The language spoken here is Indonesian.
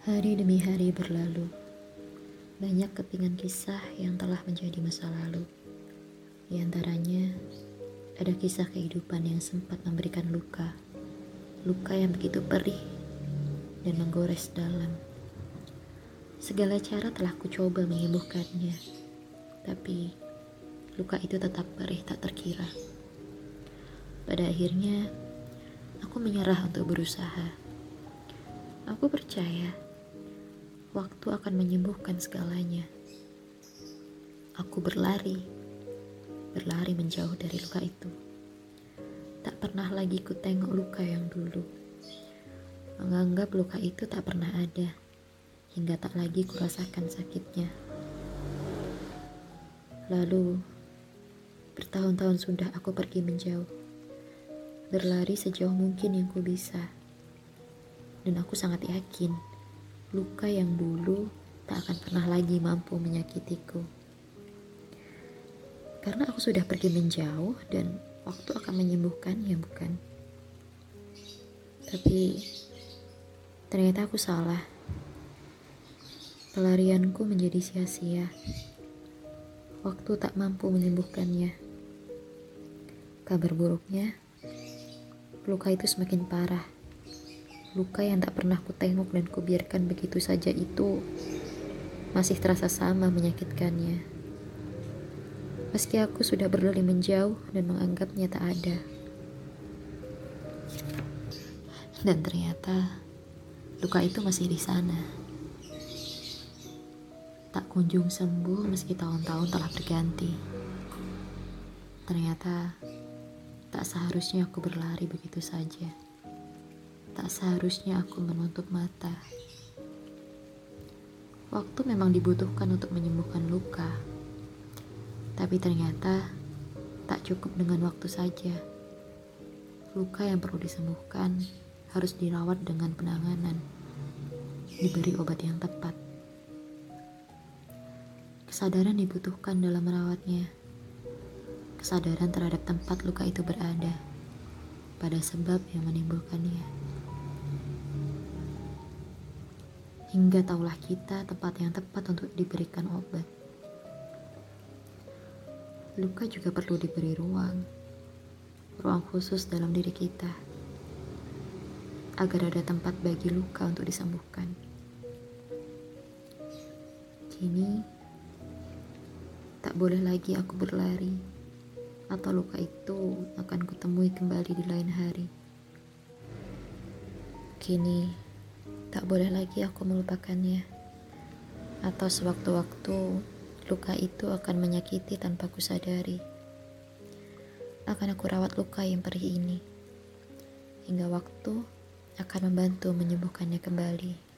Hari demi hari berlalu. Banyak kepingan kisah yang telah menjadi masa lalu. Di antaranya, ada kisah kehidupan yang sempat memberikan luka. Luka yang begitu perih dan menggores dalam. Segala cara telah kucoba menyembuhkannya. Tapi, luka itu tetap perih tak terkira. Pada akhirnya, aku menyerah untuk berusaha. Aku percaya waktu akan menyembuhkan segalanya. Aku berlari, berlari menjauh dari luka itu. Tak pernah lagi ku tengok luka yang dulu. Menganggap luka itu tak pernah ada, hingga tak lagi ku rasakan sakitnya. Lalu, bertahun-tahun sudah aku pergi menjauh. Berlari sejauh mungkin yang ku bisa. Dan aku sangat yakin luka yang dulu tak akan pernah lagi mampu menyakitiku. Karena aku sudah pergi menjauh dan waktu akan menyembuhkannya, bukan? Tapi ternyata aku salah. Pelarianku menjadi sia-sia. Waktu tak mampu menyembuhkannya. Kabar buruknya, luka itu semakin parah Luka yang tak pernah ku tengok dan ku biarkan begitu saja itu masih terasa sama menyakitkannya. Meski aku sudah berlari menjauh dan menganggapnya tak ada. Dan ternyata luka itu masih di sana. Tak kunjung sembuh meski tahun-tahun telah berganti. Ternyata tak seharusnya aku berlari begitu saja. Tak seharusnya aku menutup mata. Waktu memang dibutuhkan untuk menyembuhkan luka, tapi ternyata tak cukup dengan waktu saja. Luka yang perlu disembuhkan harus dirawat dengan penanganan, diberi obat yang tepat. Kesadaran dibutuhkan dalam merawatnya. Kesadaran terhadap tempat luka itu berada pada sebab yang menimbulkannya. Hingga taulah kita tempat yang tepat untuk diberikan obat. Luka juga perlu diberi ruang, ruang khusus dalam diri kita, agar ada tempat bagi luka untuk disembuhkan. Kini, tak boleh lagi aku berlari, atau luka itu akan kutemui kembali di lain hari. Kini, Tak boleh lagi aku melupakannya. Atau sewaktu-waktu luka itu akan menyakiti tanpa kusadari. Akan aku rawat luka yang perih ini. Hingga waktu akan membantu menyembuhkannya kembali.